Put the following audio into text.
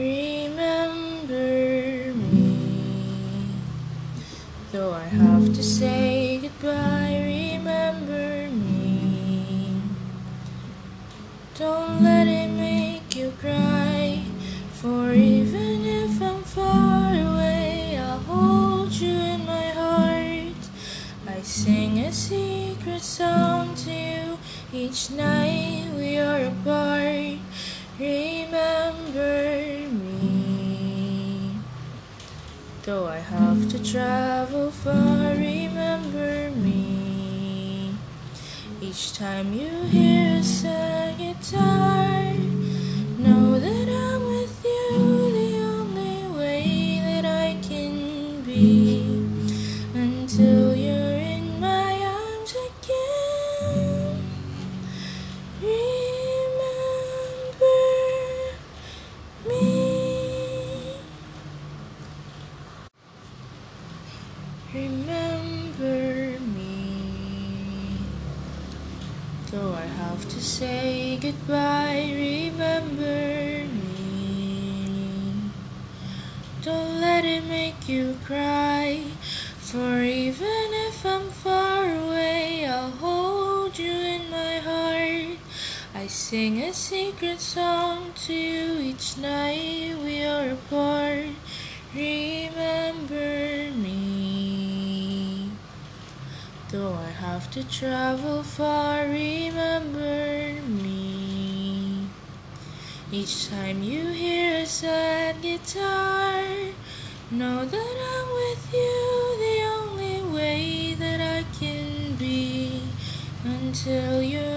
remember me. Though I have to say goodbye, remember me. Don't let it make you cry, for even if I'm far away, I'll hold you in my heart. I sing a secret song to you each night Though I have to travel far, remember me. Each time you hear a sad guitar, Remember me. Though I have to say goodbye, remember me. Don't let it make you cry, for even if I'm far away, I'll hold you in my heart. I sing a secret song to you each night Though I have to travel far, remember me. Each time you hear a sad guitar, know that I'm with you the only way that I can be until you're